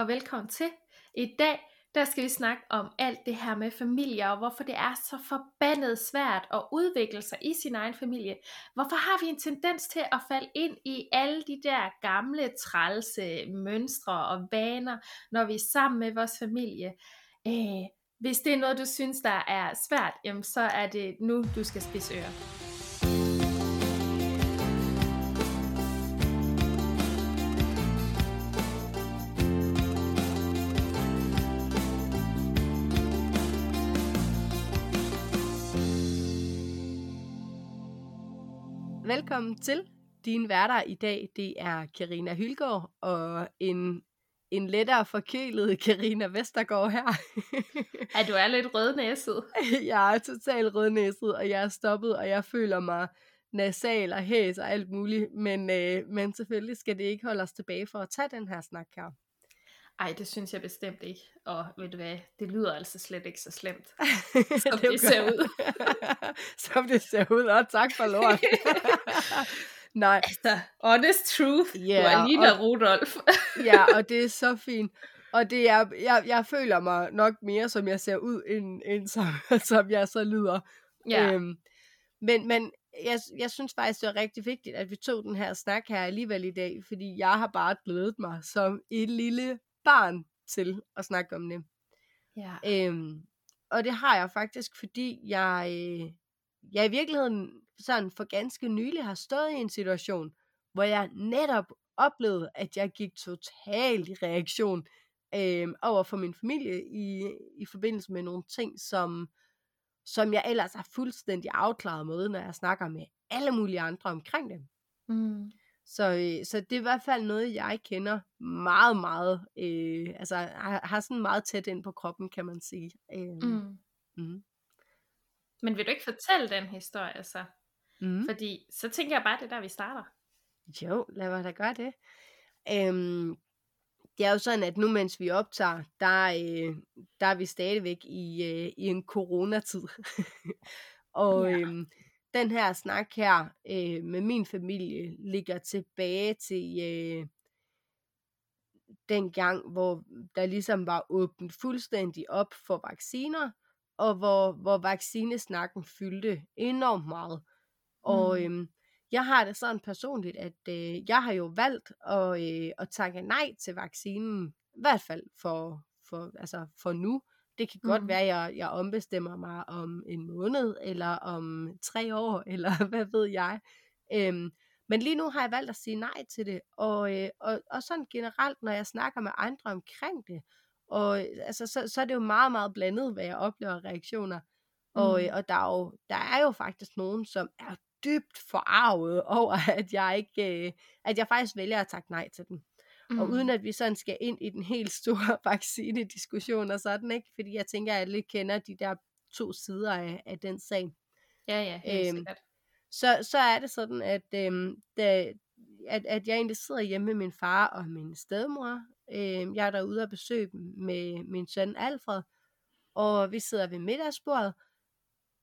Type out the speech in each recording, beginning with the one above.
og velkommen til. I dag der skal vi snakke om alt det her med familier, og hvorfor det er så forbandet svært at udvikle sig i sin egen familie. Hvorfor har vi en tendens til at falde ind i alle de der gamle, trælse mønstre og vaner, når vi er sammen med vores familie. Øh, hvis det er noget, du synes, der er svært, jamen så er det nu, du skal spise ører. Velkommen til din værter i dag. Det er Karina Hylgaard og en, en lettere forkælet Karina Vestergaard her. ja, du er lidt rødnæset. jeg er totalt rødnæset, og jeg er stoppet, og jeg føler mig nasal og hæs og alt muligt. Men, øh, men selvfølgelig skal det ikke holde os tilbage for at tage den her snak her. Ej, det synes jeg bestemt ikke. Og ved du hvad, det lyder altså slet ikke så slemt, som det, det ser ud. som det ser ud, og tak for lort. Nej. Altså, honest truth. Yeah, du er lige og, Rudolf. ja, og det er så fint. Og det er, jeg, jeg føler mig nok mere, som jeg ser ud, end, end som, som jeg så lyder. Ja. Øhm, men, men jeg, jeg synes faktisk, det er rigtig vigtigt, at vi tog den her snak her alligevel i dag, fordi jeg har bare glædet mig som et lille barn til at snakke om det. Ja. Øhm, og det har jeg faktisk, fordi jeg, øh, jeg i virkeligheden sådan for ganske nylig har stået i en situation, hvor jeg netop oplevede, at jeg gik totalt i reaktion øh, over for min familie i, i forbindelse med nogle ting, som, som jeg ellers er fuldstændig afklaret med, når jeg snakker med alle mulige andre omkring det. Mm. Så, øh, så det er i hvert fald noget, jeg kender meget, meget, øh, altså har, har sådan meget tæt ind på kroppen, kan man sige. Øh, mm. Mm. Men vil du ikke fortælle den historie så? Mm. Fordi så tænker jeg bare, det er der, vi starter. Jo, lad mig da gøre det. Øhm, det er jo sådan, at nu mens vi optager, der, øh, der er vi stadigvæk i, øh, i en coronatid. og ja. øhm, den her snak her øh, med min familie ligger tilbage til øh, den gang, hvor der ligesom var åbent fuldstændig op for vacciner, og hvor, hvor vaccinesnakken fyldte enormt meget. Og mm. øhm, jeg har det sådan personligt, at øh, jeg har jo valgt at, øh, at takke nej til vaccinen, i hvert fald for, for, altså for nu. Det kan godt mm. være, at jeg, jeg ombestemmer mig om en måned, eller om tre år, eller hvad ved jeg. Øhm, men lige nu har jeg valgt at sige nej til det, og, øh, og, og sådan generelt, når jeg snakker med andre omkring det, og altså, så, så er det jo meget, meget blandet, hvad jeg oplever reaktioner. Og, mm. og der, er jo, der er jo faktisk nogen, som er dybt forarvet over, at jeg ikke, øh, at jeg faktisk vælger at takke nej til den. Mm. Og uden at vi sådan skal ind i den helt store vaccinediskussion og sådan, ikke? Fordi jeg tænker, at alle kender de der to sider af, af den sag. Ja, ja, helt øhm, sikkert. Så, så er det sådan, at, øhm, da, at, at jeg egentlig sidder hjemme med min far og min stedmor. Øhm, jeg er derude og besøge med min søn Alfred, og vi sidder ved middagsbordet,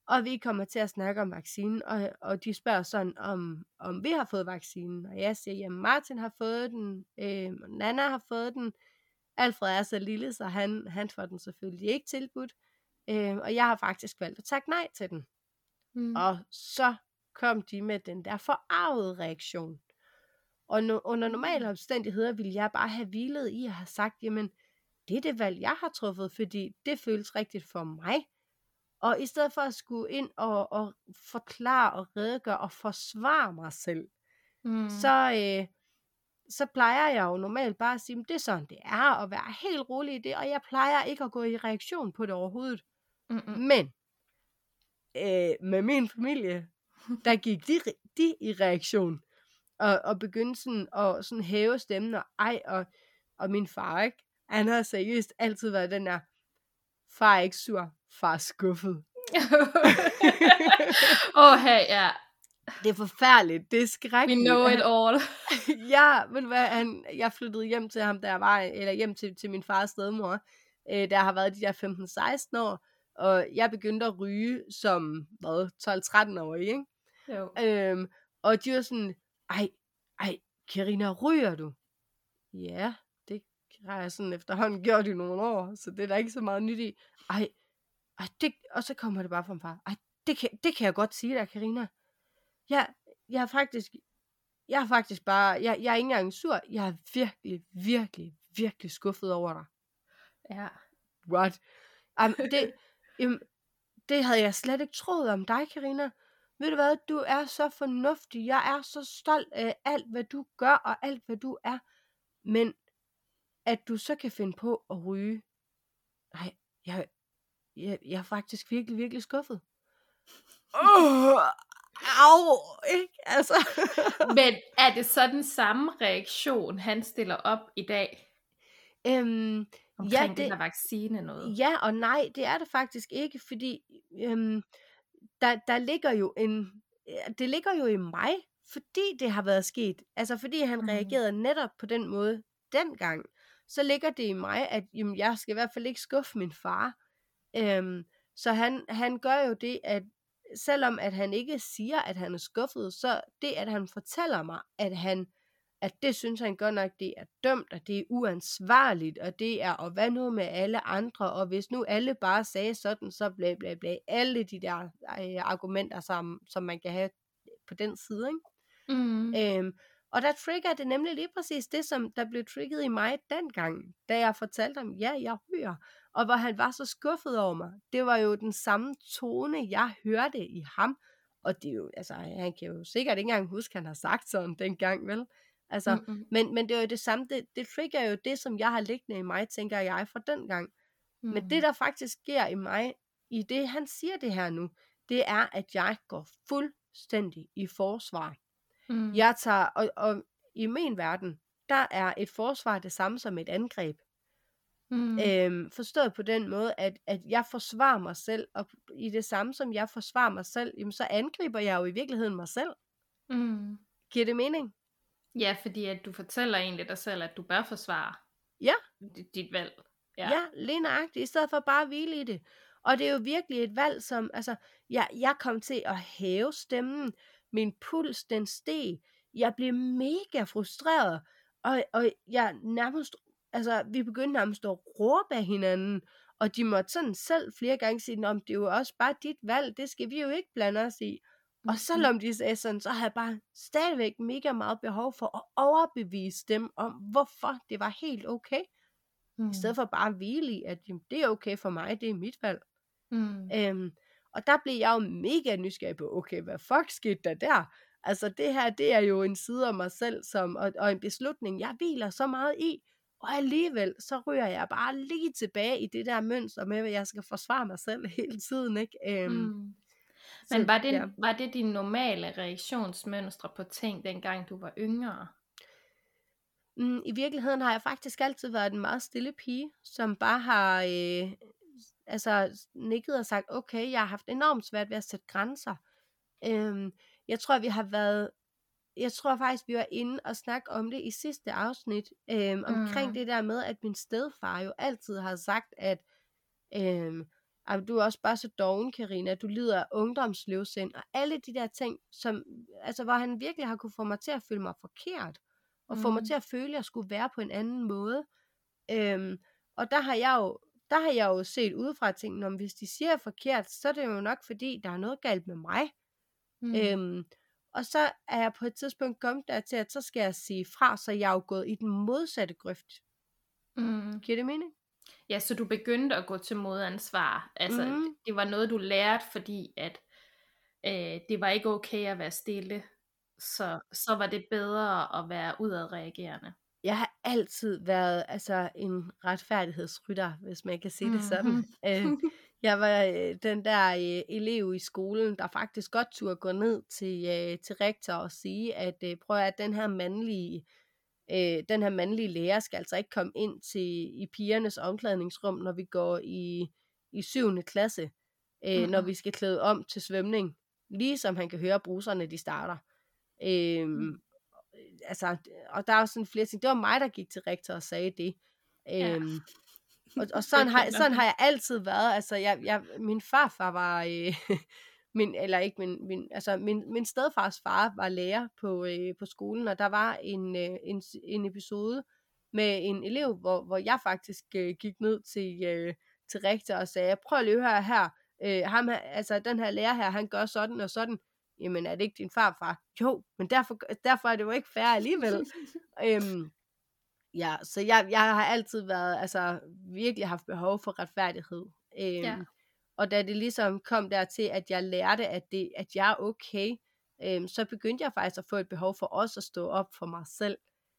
og vi kommer til at snakke om vaccinen, og, og de spørger sådan, om, om vi har fået vaccinen. Og jeg siger, at Martin har fået den, øh, Nana har fået den, Alfred er så lille, så han, han får den selvfølgelig ikke tilbudt. Øh, og jeg har faktisk valgt at takke nej til den. Mm. Og så kom de med den der forarvede reaktion. Og no, under normale mm. omstændigheder ville jeg bare have hvilet i at have sagt, jamen, det er det valg, jeg har truffet, fordi det føles rigtigt for mig. Og i stedet for at skulle ind og, og forklare og redegøre og forsvare mig selv, mm. så, øh, så plejer jeg jo normalt bare at sige, det er sådan det er, og være helt rolig i det, og jeg plejer ikke at gå i reaktion på det overhovedet. Mm-mm. Men øh, med min familie, der gik de, de i reaktion, og, og begyndte sådan at sådan hæve stemmen, og ej, og, og min far, ikke? Han har seriøst altid været den der, far er ikke sur, far skuffet. Åh, oh, hey, ja. Det er forfærdeligt, det er skrækkeligt. We know it all. ja, men hvad, han, jeg flyttede hjem til ham, jeg var, eller hjem til, til min fars stedmor, øh, der har været de der 15-16 år, og jeg begyndte at ryge som, hvad, 12-13 år, ikke? Jo. Øhm, og de var sådan, ej, ej, Karina, ryger du? Ja, det har jeg sådan efterhånden gjort i nogle år, så det er der ikke så meget nyt i. Ej, ej det, og så kommer det bare fra far. Ej, det kan, det kan jeg godt sige dig, Karina. Jeg, jeg er faktisk, jeg er faktisk bare, jeg, jeg er ikke engang sur. Jeg er virkelig, virkelig, virkelig skuffet over dig. Ja. What? Um, det, um, det havde jeg slet ikke troet om dig, Karina. Ved du hvad, du er så fornuftig. Jeg er så stolt af alt, hvad du gør, og alt, hvad du er. Men at du så kan finde på at ryge. Nej, jeg, jeg, jeg er faktisk virkelig, virkelig skuffet. Oh, au, ikke? Altså. Men er det så den samme reaktion, han stiller op i dag? Øhm, Omkring ja, det, det der vaccine noget? ja og nej, det er det faktisk ikke, fordi øhm, der, der ligger jo en, det ligger jo i mig, fordi det har været sket. Altså fordi han mm. reagerede netop på den måde dengang. Så ligger det i mig, at jamen, jeg skal i hvert fald ikke skuffe min far. Øhm, så han, han gør jo det, at selvom at han ikke siger, at han er skuffet, så det, at han fortæller mig, at han at det synes han godt nok, det er dømt, og det er uansvarligt, og det er, og hvad nu med alle andre, og hvis nu alle bare sagde sådan, så bla bla bla, alle de der øh, argumenter, som, som man kan have på den side, ikke? Mm. Øhm, og der trigger det nemlig lige præcis det, som der blev trigget i mig dengang, da jeg fortalte ham, ja, jeg ryger. Og hvor han var så skuffet over mig. Det var jo den samme tone, jeg hørte i ham. Og det er jo, altså, han kan jo sikkert ikke engang huske, at han har sagt sådan dengang, vel? Altså, mm. Mm-mm. men, men det er jo det samme, det, det trigger jo det, som jeg har liggende i mig, tænker jeg, fra dengang. Mm. Men det, der faktisk sker i mig, i det han siger det her nu, det er, at jeg går fuldstændig i forsvar. mm. Jeg tager, og, og i min verden, der er et forsvar det samme som et angreb. Mm. Øhm, forstået på den måde, at, at jeg forsvarer mig selv, og i det samme som jeg forsvarer mig selv, jamen, så angriber jeg jo i virkeligheden mig selv. Mm. Giver det mening? Ja, fordi at du fortæller egentlig dig selv, at du bør forsvare Ja. dit, dit valg. Ja, ja lige nøjagtigt, i stedet for bare at hvile i det. Og det er jo virkelig et valg, som, altså, jeg, jeg kom til at hæve stemmen, min puls, den steg, jeg blev mega frustreret, og, og jeg nærmest, altså, vi begyndte nærmest at råbe af hinanden, og de måtte sådan selv flere gange sige, om det er jo også bare dit valg, det skal vi jo ikke blande os i. Og selvom de sagde sådan, så havde jeg bare stadigvæk mega meget behov for at overbevise dem om, hvorfor det var helt okay. mm. I stedet for bare at hvile i, at jamen, det er okay for mig, det er mit valg. Mm. Øhm, og der blev jeg jo mega nysgerrig på, okay, hvad fuck skete der der? Altså det her, det er jo en side af mig selv, som, og, og en beslutning, jeg hviler så meget i, og alligevel, så ryger jeg bare lige tilbage i det der mønster med, at jeg skal forsvare mig selv hele tiden, ikke? Øhm, Mm. så, Men var det, ja. var det dine normale reaktionsmønstre på ting, dengang du var yngre? Mm, I virkeligheden har jeg faktisk altid været en meget stille pige, som bare har øh, altså nikket og sagt, okay, jeg har haft enormt svært ved at sætte grænser. Øhm, jeg tror, vi har været, jeg tror faktisk, vi var inde og snakke om det i sidste afsnit, øhm, omkring Mm. det der med, at min stedfar jo altid har sagt, at øhm, "Ej, du er også bare så doven, Karina, du lider af ungdomsløvsind, og alle de der ting, som, altså, hvor han virkelig har kunne få mig til at føle mig forkert, og få mig Mm. til at føle, at jeg skulle være på en anden måde. Øhm, og der har jeg jo, der har jeg jo set udefra ting, om hvis de siger forkert, så er det jo nok fordi, der er noget galt med mig. Mm. Mm. Øhm, og så er jeg på et tidspunkt kommet der til, at så skal jeg sige fra, så jeg er jo gået i den modsatte grøft. Mm. Giver det mening? Ja, så du begyndte at gå til modansvar. Altså, Mhm. det, var noget, du lærte, fordi at øh, det var ikke okay at være stille. Så, så var det bedre at være udadreagerende. Jeg har altid været altså en retfærdighedsrytter, hvis man kan sige det sådan. Øh, jeg var øh, den der øh, elev i skolen, der faktisk godt turde gå ned til, øh, til rektor og sige, at øh, prøv at den her mandlige øh, den her mandlige lærer skal altså ikke komme ind til i pigernes omklædningsrum, når vi går i, i 7. klasse, øh, Mhm. når vi skal klæde om til svømning. Ligesom han kan høre bruserne, de starter. Øhm, Mm. altså, og der er jo sådan flere ting. Det var mig, der gik til rektor og sagde det. Ja. Og, og sådan, har, sådan har jeg altid været. Altså, jeg, jeg, min farfar var, øh, min, eller ikke min, min, altså min, min stedfars far var lærer på, øh, på skolen, og der var en, øh, en, en episode, med en elev, hvor, hvor jeg faktisk øh, gik ned til, øh, til rektor og sagde, prøv lige at høre her, øh, ham altså den her lærer her, han gør sådan og sådan, jamen er det ikke din farfar? Jo, men derfor, derfor er det jo ikke fair alligevel. øhm, ja, så jeg, jeg har altid været, altså virkelig haft behov for retfærdighed. Øhm, ja. Og da det ligesom kom dertil, at jeg lærte, at, det, at jeg er okay, øhm, så begyndte jeg faktisk at få et behov for også at stå op for mig selv.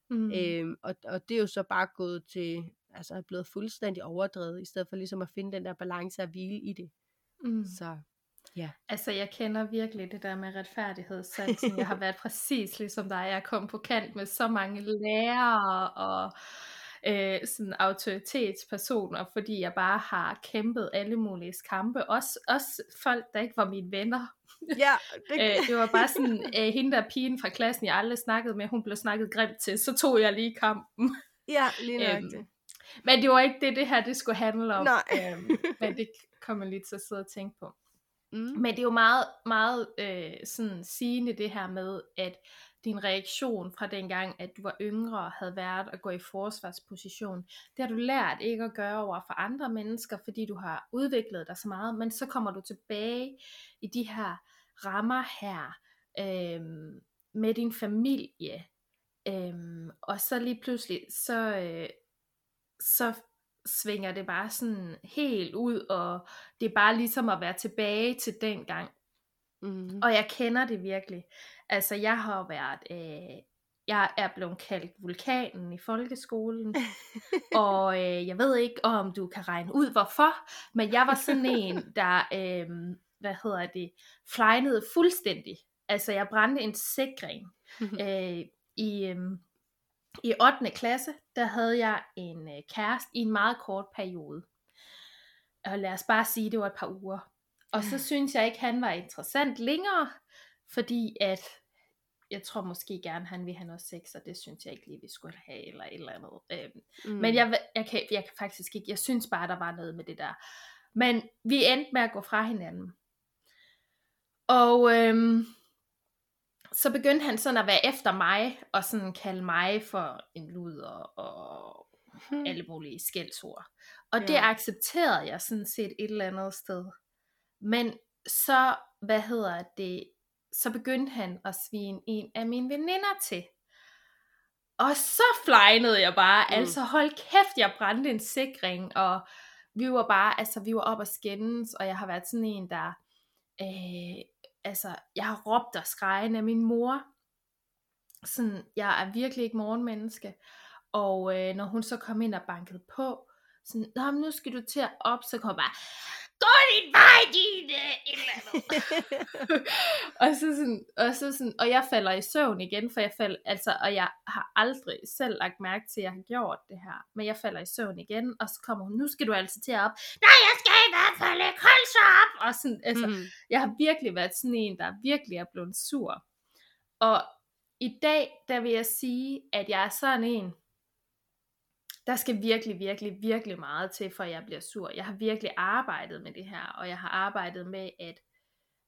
Mm. Øhm, og, og det er jo så bare gået til, altså er blevet fuldstændig overdrevet, i stedet for ligesom at finde den der balance og hvile i det. Mm. Så ja. Altså jeg kender virkelig det der med retfærdighedssansen. jeg har været præcis ligesom dig. Jeg kom på kant med så mange lærere og øh, sådan autoritetspersoner, fordi jeg bare har kæmpet alle mulige kampe. Også, også folk, der ikke var mine venner. Ja, det... øh, det var bare sådan, øh, hende der pigen fra klassen, jeg aldrig snakkede med, hun blev snakket grimt til, så tog jeg lige kampen. Ja, lige øhm, Men det var ikke det, det her det skulle handle om. Nej. øhm, men det kommer lige til at sidde og tænke på. Mm. Men det er jo meget, meget øh, sådan sigende det her med, at din reaktion fra dengang, at du var yngre, havde været at gå i forsvarsposition. Det har du lært ikke at gøre over for andre mennesker, fordi du har udviklet dig så meget, men så kommer du tilbage i de her rammer her, øh, med din familie, øh, og så lige pludselig, så, øh, så svinger det bare sådan helt ud, og det er bare ligesom at være tilbage til dengang. Mm. Og jeg kender det virkelig. Altså, jeg har været, øh, jeg er blevet kaldt vulkanen i folkeskolen, og øh, jeg ved ikke, om du kan regne ud hvorfor, men jeg var sådan en, der, øh, hvad hedder det, flejnede fuldstændig. Altså, jeg brændte en sikring. øh, i, øh, I 8. klasse, der havde jeg en øh, kæreste i en meget kort periode. Og lad os bare sige, det var et par uger. Og så synes jeg ikke, han var interessant længere, fordi at jeg tror måske gerne, han vil have noget sex, og det synes jeg ikke lige, vi skulle have, eller et eller andet. Øhm, mm. Men jeg, jeg, kan, jeg kan faktisk ikke, jeg synes bare, der var noget med det der. Men vi endte med at gå fra hinanden. Og øhm, så begyndte han sådan at være efter mig, og sådan kalde mig for en luder, og hmm. alle mulige skældsord. Og ja. det accepterede jeg sådan set et eller andet sted. Men så, hvad hedder det, så begyndte han at svine en af mine veninder til. Og så flejnede jeg bare, mm. altså hold kæft, jeg brændte en sikring, og vi var bare, altså vi var op og skændes, og jeg har været sådan en, der, øh, altså jeg har råbt og skreget af min mor, sådan, jeg er virkelig ikke morgenmenneske, og øh, når hun så kom ind og bankede på, sådan, Nå, nu skal du til at op, så kom jeg bare, gå din vej, din øh, et eller andet. og, så sådan, og, så sådan, og jeg falder i søvn igen, for jeg falder, altså, og jeg har aldrig selv lagt mærke til, at jeg har gjort det her. Men jeg falder i søvn igen, og så kommer hun, nu skal du altså til at op. Nej, jeg skal i hvert fald ikke holde så op. Og sådan, altså, mm. jeg har virkelig været sådan en, der virkelig er blevet sur. Og i dag, der vil jeg sige, at jeg er sådan en, der skal virkelig, virkelig, virkelig meget til, for jeg bliver sur. Jeg har virkelig arbejdet med det her, og jeg har arbejdet med, at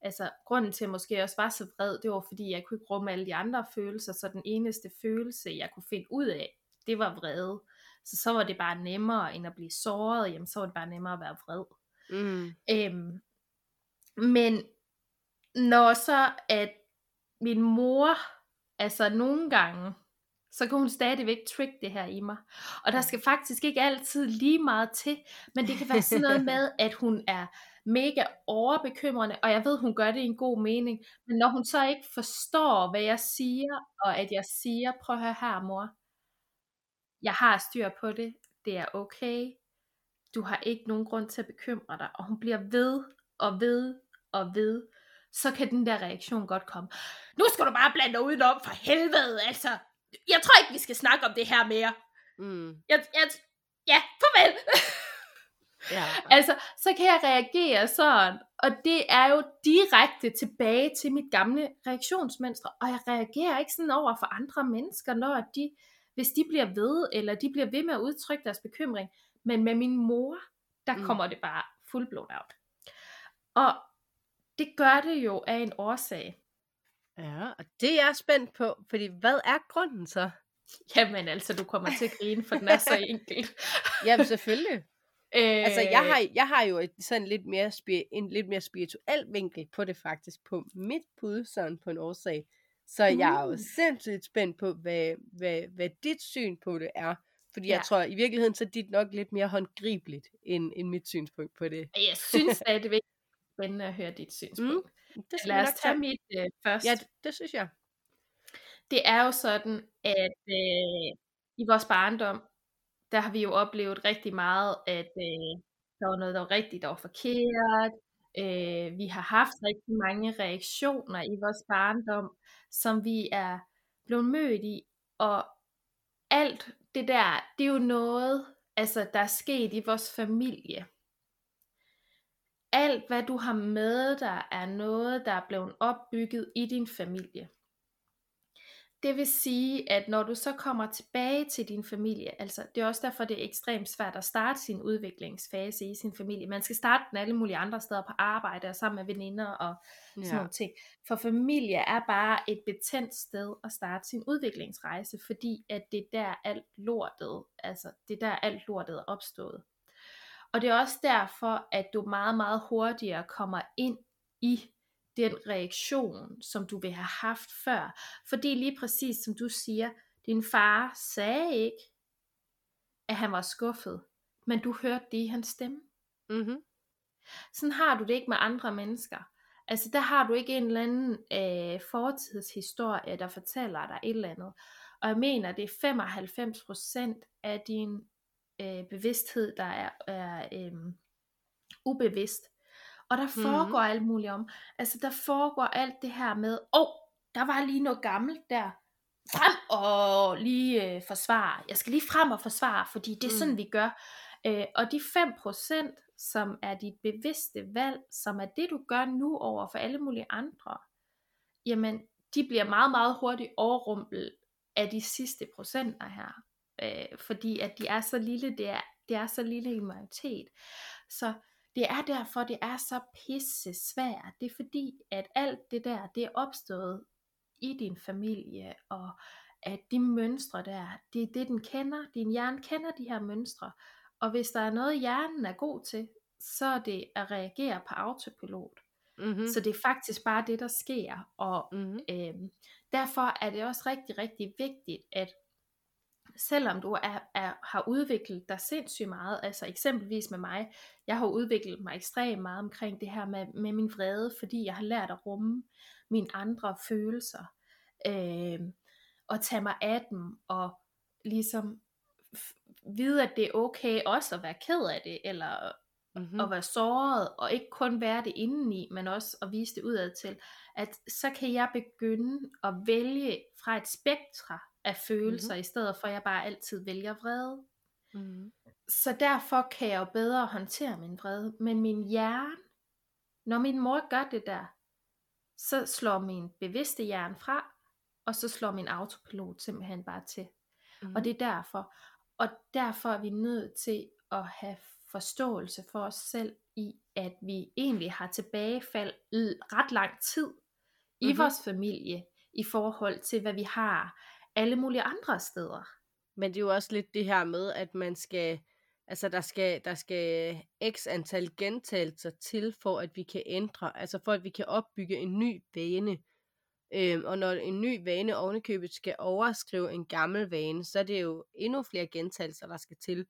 altså, grunden til, at jeg måske også var så vred, det var, fordi jeg kunne ikke rumme alle de andre følelser, så den eneste følelse, jeg kunne finde ud af, det var vrede. Så så var det bare nemmere, end at blive såret, jamen så var det bare nemmere at være vred. Mm. Øhm, men når så, at min mor, altså nogle gange, så kan hun stadigvæk trick det her i mig. Og der skal faktisk ikke altid lige meget til, men det kan være sådan noget med, at hun er mega overbekymrende, og jeg ved, hun gør det i en god mening, men når hun så ikke forstår, hvad jeg siger, og at jeg siger, prøv at høre her, mor, jeg har styr på det, det er okay, du har ikke nogen grund til at bekymre dig, og hun bliver ved og ved og ved, så kan den der reaktion godt komme. Nu skal du bare blande dig udenom, for helvede, altså, jeg tror ikke, vi skal snakke om det her mere. Mm. Jeg, jeg, ja, farvel. ja. Altså, så kan jeg reagere sådan, og det er jo direkte tilbage til mit gamle reaktionsmønstre, og jeg reagerer ikke sådan over for andre mennesker, når de, hvis de bliver ved, eller de bliver ved med at udtrykke deres bekymring, men med min mor, der mm. kommer det bare fuldblod out. Og det gør det jo af en årsag. Ja, og det er jeg spændt på, fordi hvad er grunden så? Jamen altså, du kommer til at grine, for den er så enkel. Jamen selvfølgelig. øh, Altså, jeg har, jeg har jo et, sådan lidt mere en lidt mere spirituel vinkel på det faktisk, på mit bud, sådan på en årsag. Så jeg er jo Mm. sindssygt spændt på, hvad, hvad, hvad dit syn på det er. Fordi jeg Ja. tror, i virkeligheden, så er dit nok lidt mere håndgribeligt, end, end mit synspunkt på det. Jeg synes stadigvæk, det er spændende at høre dit synspunkt. Mm. Det skal Lad os tage mit øh, først. Ja, det, det synes jeg. Det er jo sådan, at øh, i vores barndom, der har vi jo oplevet rigtig meget, at øh, der var noget, der var rigtigt, der var forkert. Øh, vi har haft rigtig mange reaktioner i vores barndom, som vi er blevet mødt i. Og alt det der, det er jo noget, altså, der er sket i vores familie. Alt, hvad du har med dig, er noget, der er blevet opbygget i din familie. Det vil sige, at når du så kommer tilbage til din familie, altså det er også derfor, det er ekstremt svært at starte sin udviklingsfase i sin familie. Man skal starte den alle mulige andre steder på arbejde og sammen med veninder og sådan Ja. nogle ting. For familie er bare et betændt sted at starte sin udviklingsrejse, fordi at det er der alt lortet, altså det er der alt lortet er opstået. Og det er også derfor, at du meget, meget hurtigere kommer ind i den reaktion, som du vil have haft før. Fordi lige præcis som du siger, din far sagde ikke, at han var skuffet, men du hørte det i hans stemme. Mm-hmm. Sådan har du det ikke med andre mennesker. Altså der har du ikke en eller anden øh, fortidshistorie, der fortæller dig et eller andet. Og jeg mener, det er 95% af din øh, bevidsthed, der er, er øh, ubevidst. Og der foregår mm. alt muligt om. Altså der foregår alt det her med, åh, oh, der var lige noget gammelt der. Frem og lige øh, forsvare. Jeg skal lige frem og forsvare, fordi det er sådan, Mm. vi gør. Øh, og de 5%, som er dit bevidste valg, som er det, du gør nu over for alle mulige andre, jamen, de bliver meget, meget hurtigt overrumplet af de sidste procenter her. Øh, fordi at de er så lille, det er, det er så lille en majoritet. Så det er derfor, det er så pisse svært. Det er fordi, at alt det der, det er opstået i din familie, og at de mønstre der, det er det, den kender. Din hjerne kender de her mønstre. Og hvis der er noget, hjernen er god til, så er det at reagere på autopilot. Mm-hmm. Så det er faktisk bare det, der sker. Og mm-hmm. øhm, derfor er det også rigtig, rigtig vigtigt, at selvom du er, er, har udviklet dig sindssygt meget, altså eksempelvis med mig, jeg har udviklet mig ekstremt meget omkring det her med, med min vrede, fordi jeg har lært at rumme mine andre følelser, øh, og tage mig af dem, og ligesom vide, at det er okay også at være ked af det, eller Mm-hmm. at være såret, og ikke kun være det indeni, men også at vise det udad til, at så kan jeg begynde at vælge fra et spektra af følelser, mm-hmm. i stedet for at jeg bare altid vælger vrede. Mm-hmm. Så derfor kan jeg jo bedre håndtere min vrede. Men min hjerne, når min mor gør det der, så slår min bevidste hjerne fra, og så slår min autopilot simpelthen bare til. Mm-hmm. Og det er derfor. Og derfor er vi nødt til at have forståelse for os selv i, at vi egentlig har tilbagefald ret lang tid i Mhm. vores familie i forhold til, hvad vi har alle mulige andre steder. Men det er jo også lidt det her med, at man skal, altså der skal, der skal x antal gentagelser til, for at vi kan ændre, altså for at vi kan opbygge en ny vane. Øhm, og når en ny vane ovenikøbet skal overskrive en gammel vane, så er det jo endnu flere gentagelser, der skal til.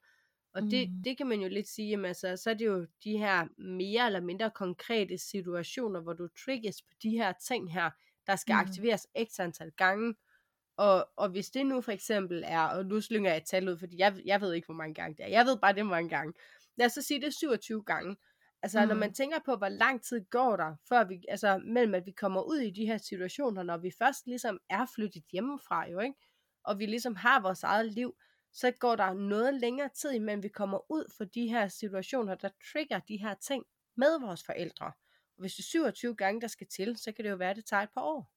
Og det, Mm. det kan man jo lidt sige, jamen altså, så er det jo de her mere eller mindre konkrete situationer, hvor du trigges på de her ting her, der skal Mm. aktiveres x antal gange. Og, og hvis det nu for eksempel er, og nu slynger jeg et tal ud, fordi jeg, jeg ved ikke, hvor mange gange det er. Jeg ved bare, det er mange gange. Lad os så sige, det er 27 gange. Altså, mm. når Mm. man tænker på, hvor lang tid går der, før vi, altså, mellem at vi kommer ud i de her situationer, når vi først ligesom er flyttet hjemmefra, jo, ikke? Og vi ligesom har vores eget liv, så går der noget længere tid, imellem vi kommer ud for de her situationer, der trigger de her ting med vores forældre. Og hvis det er 27 gange, der skal til, så kan det jo være, at det tager et par år.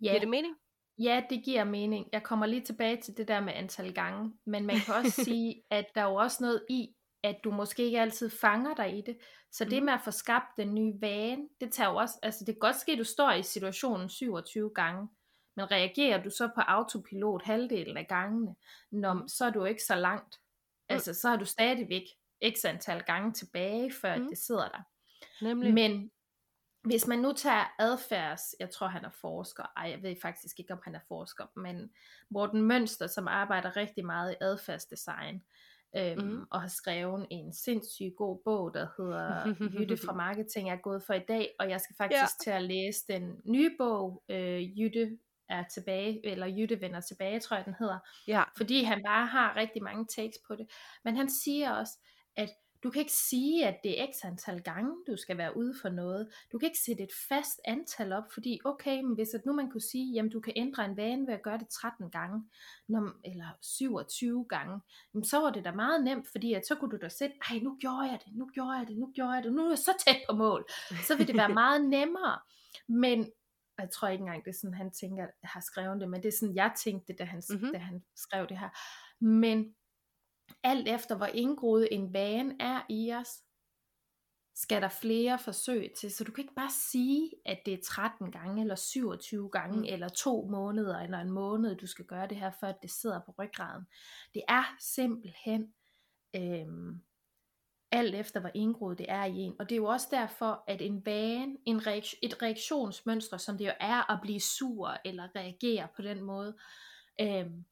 Ja, Giver det mening? Ja, det giver mening. Jeg kommer lige tilbage til det der med antal gange, men man kan også sige, at der er jo også noget i, at du måske ikke altid fanger dig i det. Så det Mhm. med at få skabt den nye vane, det tager jo også, altså det kan godt ske, at du står i situationen 27 gange, Men reagerer du så på autopilot halvdelen af gangene, når, Mm. så er du ikke så langt. Altså, så har du stadigvæk x antal gange tilbage, før Mm. det sidder der. Nemlig. Men hvis man nu tager adfærds, jeg tror han er forsker, ej jeg ved faktisk ikke om han er forsker, men Morten Mønster, som arbejder rigtig meget i adfærdsdesign, øhm, Mhm. og har skrevet en sindssygt god bog, der hedder Jytte fra Marketing er gået for i dag, og jeg skal faktisk Ja. til at læse den nye bog, øh, Jytte er tilbage, eller Jytte vender tilbage, tror jeg den hedder, Ja. fordi han bare har rigtig mange takes på det. Men han siger også, at du kan ikke sige, at det er x antal gange, du skal være ude for noget. Du kan ikke sætte et fast antal op, fordi okay, men hvis at nu man kunne sige, jamen du kan ændre en vane ved at gøre det 13 gange, eller 27 gange, jamen, så var det da meget nemt, fordi at så kunne du da sætte, ej nu gjorde jeg det, nu gjorde jeg det, nu gjorde jeg det, nu er jeg så tæt på mål. Så vil det være meget nemmere. Men jeg tror ikke engang, det er sådan, han tænker, har skrevet det, men det er sådan, jeg tænkte, da han, Mhm. mm-hmm. da han skrev det her. Men alt efter, hvor indgroet en vane er i os, skal der flere forsøg til. Så du kan ikke bare sige, at det er 13 gange, eller 27 gange, Mm. eller to måneder, eller en måned, du skal gøre det her, før det sidder på ryggraden. Det er simpelthen øhm, alt efter, hvor indgroet det er i en. Og det er jo også derfor, at en vane, en reaktion, et reaktionsmønster, som det jo er at blive sur, eller reagere på den måde, øhm,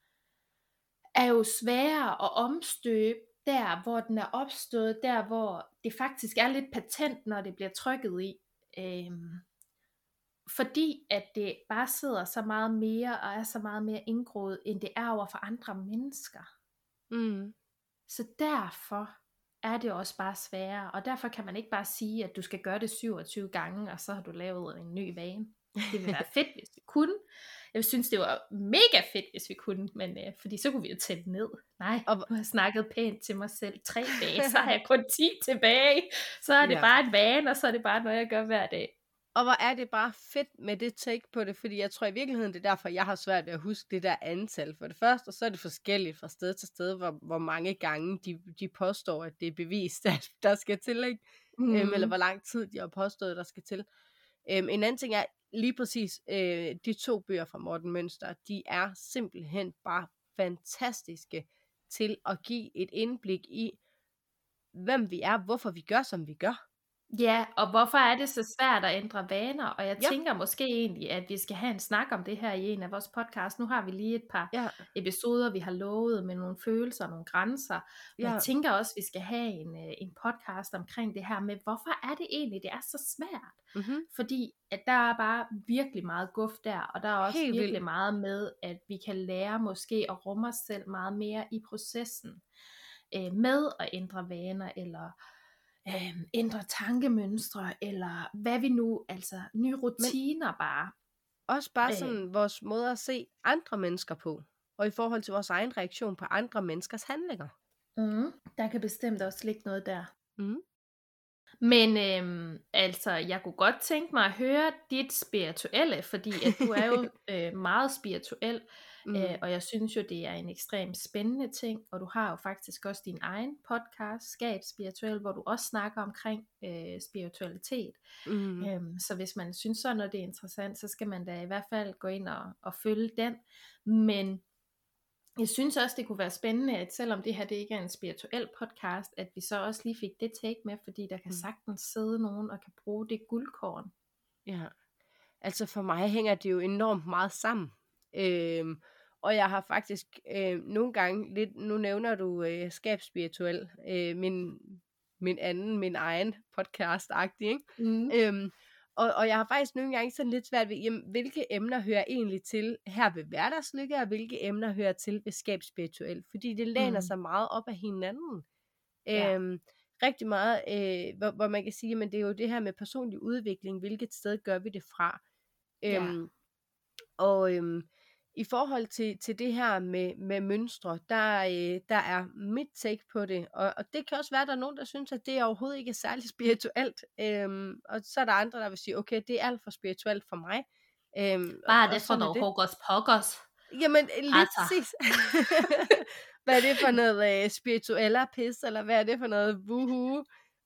er jo sværere at omstøbe der, hvor den er opstået, der hvor det faktisk er lidt patent, når det bliver trykket i. Øhm, fordi at det bare sidder så meget mere, og er så meget mere indgroet, end det er over for andre mennesker. Mm. Så derfor er det også bare sværere, og derfor kan man ikke bare sige, at du skal gøre det 27 gange, og så har du lavet en ny vane. Det ville være fedt, hvis vi kunne. Jeg synes, det var mega fedt, hvis vi kunne, men øh, fordi så kunne vi jo tælle ned. Nej, Og- nu har snakket pænt til mig selv. Tre dage, så har jeg kun 10 tilbage. Så er det Ja. bare en vane, og så er det bare noget, jeg gør hver dag. Og hvor er det bare fedt med det take på det, fordi jeg tror i virkeligheden, det er derfor, jeg har svært ved at huske det der antal for det første, og så er det forskelligt fra sted til sted, hvor, hvor mange gange de, de påstår, at det er bevist, at der skal til, ikke? Mm. Øhm, eller hvor lang tid de har påstået, der skal til. Øhm, en anden ting er, lige præcis, øh, de to bøger fra Morten Mønster, de er simpelthen bare fantastiske til at give et indblik i, hvem vi er, hvorfor vi gør, som vi gør. Ja, og hvorfor er det så svært at ændre vaner? Og jeg Ja. tænker måske egentlig, at vi skal have en snak om det her i en af vores podcast. Nu har vi lige et par Ja, episoder, vi har lovet med nogle følelser og nogle grænser. Og ja. jeg tænker også, at vi skal have en, øh, en podcast omkring det her med, hvorfor er det egentlig, det er så svært? Mm-hmm. Fordi at der er bare virkelig meget guf der, og der er også Helt virkelig vildt. meget med, at vi kan lære måske at rumme os selv meget mere i processen øh, med at ændre vaner, eller øh, ændre tankemønstre, eller hvad vi nu, altså nye rutiner bare. Også bare Øh. sådan vores måde at se andre mennesker på, og i forhold til vores egen reaktion på andre menneskers handlinger. Mm. Der kan bestemt også ligge noget der. Mm. Men øhm, altså, jeg kunne godt tænke mig at høre dit spirituelle, fordi at du er jo øh, meget spirituel, Mm. øh, og jeg synes jo, det er en ekstremt spændende ting, og du har jo faktisk også din egen podcast, Skab Spirituel, hvor du også snakker omkring øh, spiritualitet. Mm. Øhm, så hvis man synes sådan noget det er interessant, så skal man da i hvert fald gå ind og, og følge den. Men jeg synes også, det kunne være spændende, at selvom det her det ikke er en spirituel podcast, at vi så også lige fik det take med, fordi der kan Mm. sagtens sidde nogen og kan bruge det guldkorn. Ja. Altså for mig hænger det jo enormt meget sammen. Øhm, og jeg har faktisk øh, nogle gange lidt, nu nævner du øh, Skab Spirituel, øh, min, min anden, min egen podcast-agtig, ikke? Mm. Øhm, og, og jeg har faktisk nogle gange sådan lidt svært ved, jamen, hvilke emner hører egentlig til her ved hverdagslykke, og hvilke emner hører til ved skab spirituelt. Fordi det læner Mm. sig meget op af hinanden. Ja. Øhm, rigtig meget, øh, hvor, hvor man kan sige, men det er jo det her med personlig udvikling, hvilket sted gør vi det fra. Ja. Øhm, og øhm, i forhold til, til det her med, med mønstre, der, øh, der er mit take på det, og, og det kan også være, at der er nogen, der synes, at det overhovedet ikke er særlig spirituelt, øhm, og så er der andre, der vil sige, okay, det er alt for spirituelt for mig. Øhm, Bare og, det for noget hokus pokus. Jamen, lige Altså. præcis. hvad er det for noget øh, spirituella pis, eller hvad er det for noget wuhu?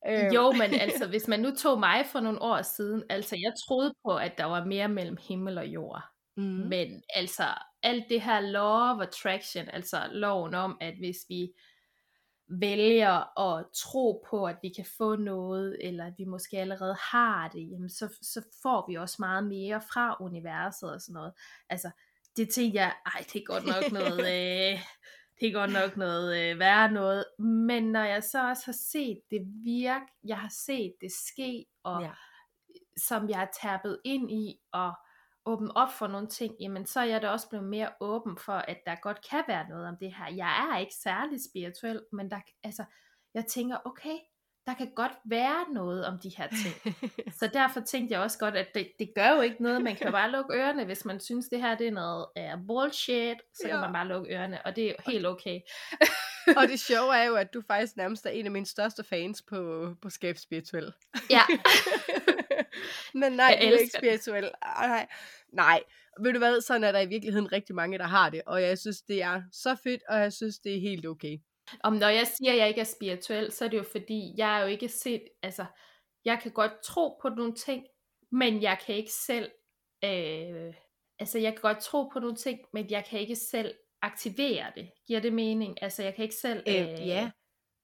Øhm, Jo, men altså, hvis man nu tog mig for nogle år siden, altså jeg troede på, at der var mere mellem himmel og jord. Mm. Men altså, alt det her law of attraction, altså loven om, at hvis vi vælger at tro på, at vi kan få noget, eller at vi måske allerede har det, jamen så, så får vi også meget mere fra universet og sådan noget. Altså, det tænkte jeg, ej, det er godt nok noget, øh, det er godt nok noget øh, værre noget. Men når jeg så også har set det virke, jeg har set det ske, og ja. som jeg er tappet ind i, og åben op for nogle ting, jamen så er jeg da også blevet mere åben for, at der godt kan være noget om det her. Jeg er ikke særlig spirituel, men der, altså, jeg tænker, okay, der kan godt være noget om de her ting. så derfor tænkte jeg også godt, at det, det gør jo ikke noget, man kan bare lukke ørerne, hvis man synes, det her det er noget uh, bullshit, så ja. kan man bare lukke ørerne, og det er helt okay. og det sjove er jo, at du faktisk nærmest er en af mine største fans på, på Skab Spirituel. Ja. Men nej, jeg du er ikke spirituel. Nej. nej, ved du hvad, sådan er der i virkeligheden rigtig mange, der har det, og jeg synes, det er så fedt, og jeg synes, det er helt okay. Om når jeg siger, at jeg ikke er spirituel, så er det jo fordi, jeg er jo ikke set, altså, jeg kan godt tro på nogle ting, men jeg kan ikke selv, øh, altså jeg kan godt tro på nogle ting, men jeg kan ikke selv aktivere det. Giver det mening? Altså jeg kan ikke selv... Øh, øh, ja.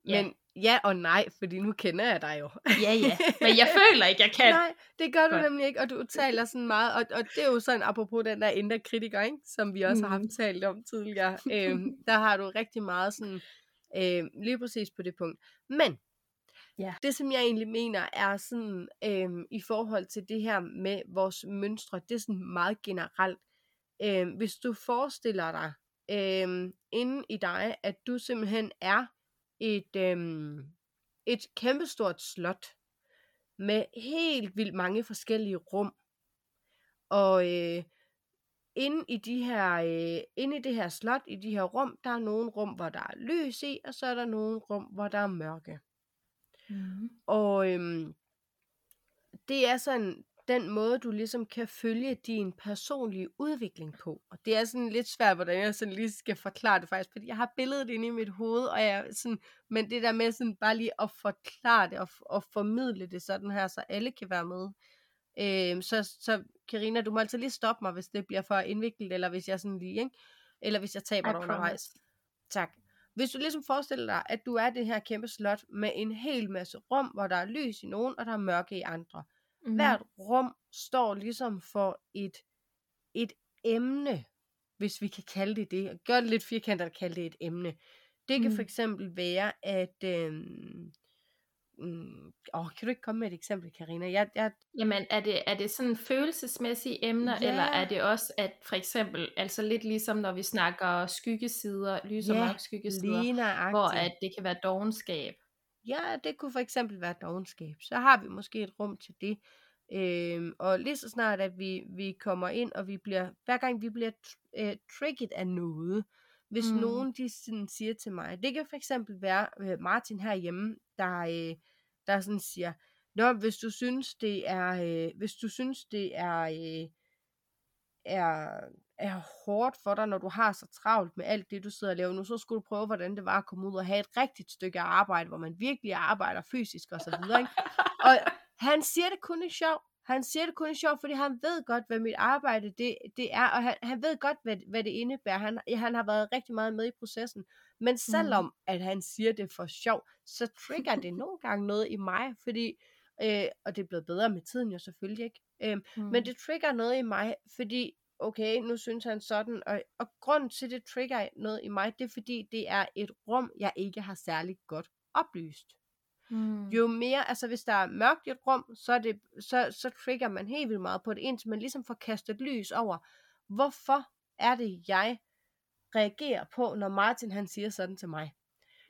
ja, men ja og nej, fordi nu kender jeg dig jo. ja, ja, men jeg føler ikke, jeg kan. Nej, det gør du Godt. nemlig ikke, og du taler sådan meget, og, og det er jo sådan, apropos den der indre kritiker, ikke? som vi også mm. har haft talt om tidligere, øhm, der har du rigtig meget sådan, Øh, lige præcis på det punkt. Men ja. det, som jeg egentlig mener, er sådan øh, i forhold til det her med vores mønstre, det er sådan meget generelt. Øh, hvis du forestiller dig øh, inde i dig, at du simpelthen er et, øh, et kæmpestort slot med helt vildt mange forskellige rum. Og øh, inde i de her, øh, inde i det her slot, i de her rum, der er nogle rum, hvor der er lys i, og så er der nogle rum, hvor der er mørke. Mm. Og øhm, det er sådan den måde, du ligesom kan følge din personlige udvikling på. Og det er sådan lidt svært, hvordan jeg sådan lige skal forklare det faktisk, fordi jeg har billedet inde i mit hoved, og jeg sådan, men det der med sådan bare lige at forklare det og, og formidle det sådan her, så alle kan være med. Øh, så, så Karina, du må altså lige stoppe mig, hvis det bliver for indviklet, eller hvis jeg sådan lige, ikke? Eller hvis jeg taber dig undervejs. Tak. Hvis du ligesom forestiller dig, at du er det her kæmpe slot med en hel masse rum, hvor der er lys i nogen, og der er mørke i andre. Mm. Hvert rum står ligesom for et, et emne, hvis vi kan kalde det det. Gør det lidt firkantet at kalde det et emne. Det kan mm. for eksempel være, at øh, Mm, åh, kan du ikke komme med et eksempel, Karina? Jeg, jeg... Jamen, er det, er det sådan følelsesmæssige emner, ja. eller er det også, at for eksempel, altså lidt ligesom når vi snakker skyggesider, lys og ja, mørk skyggesider, hvor at det kan være dogenskab? Ja, det kunne for eksempel være dogenskab. Så har vi måske et rum til det. Øhm, og lige så snart, at vi, vi kommer ind, og vi bliver, hver gang vi bliver uh, trigget af noget, hvis mm. nogen de sådan siger til mig, det kan for eksempel være uh, Martin herhjemme, der, uh, der sådan siger, Nå, hvis du synes, det er, øh, hvis du synes, det er, øh, er, er hårdt for dig, når du har så travlt med alt det, du sidder og laver nu, så skulle du prøve, hvordan det var at komme ud og have et rigtigt stykke arbejde, hvor man virkelig arbejder fysisk og så videre. Ikke? Og han siger det kun i sjov. Han siger det kun i sjov, fordi han ved godt, hvad mit arbejde det, det er, og han, han ved godt, hvad, hvad det indebærer. Han, han har været rigtig meget med i processen. Men selvom mm. at han siger det for sjov, så trigger det nogle gange noget i mig, fordi, øh, og det er blevet bedre med tiden jo selvfølgelig ikke, øh, mm. men det trigger noget i mig, fordi okay, nu synes han sådan, og, og grund til det trigger noget i mig, det er fordi, det er et rum, jeg ikke har særlig godt oplyst. Mm. Jo mere, altså hvis der er mørkt i et rum, så, er det, så, så trigger man helt vildt meget på det, indtil man ligesom får kastet lys over, hvorfor er det, jeg reagerer på, når Martin han siger sådan til mig.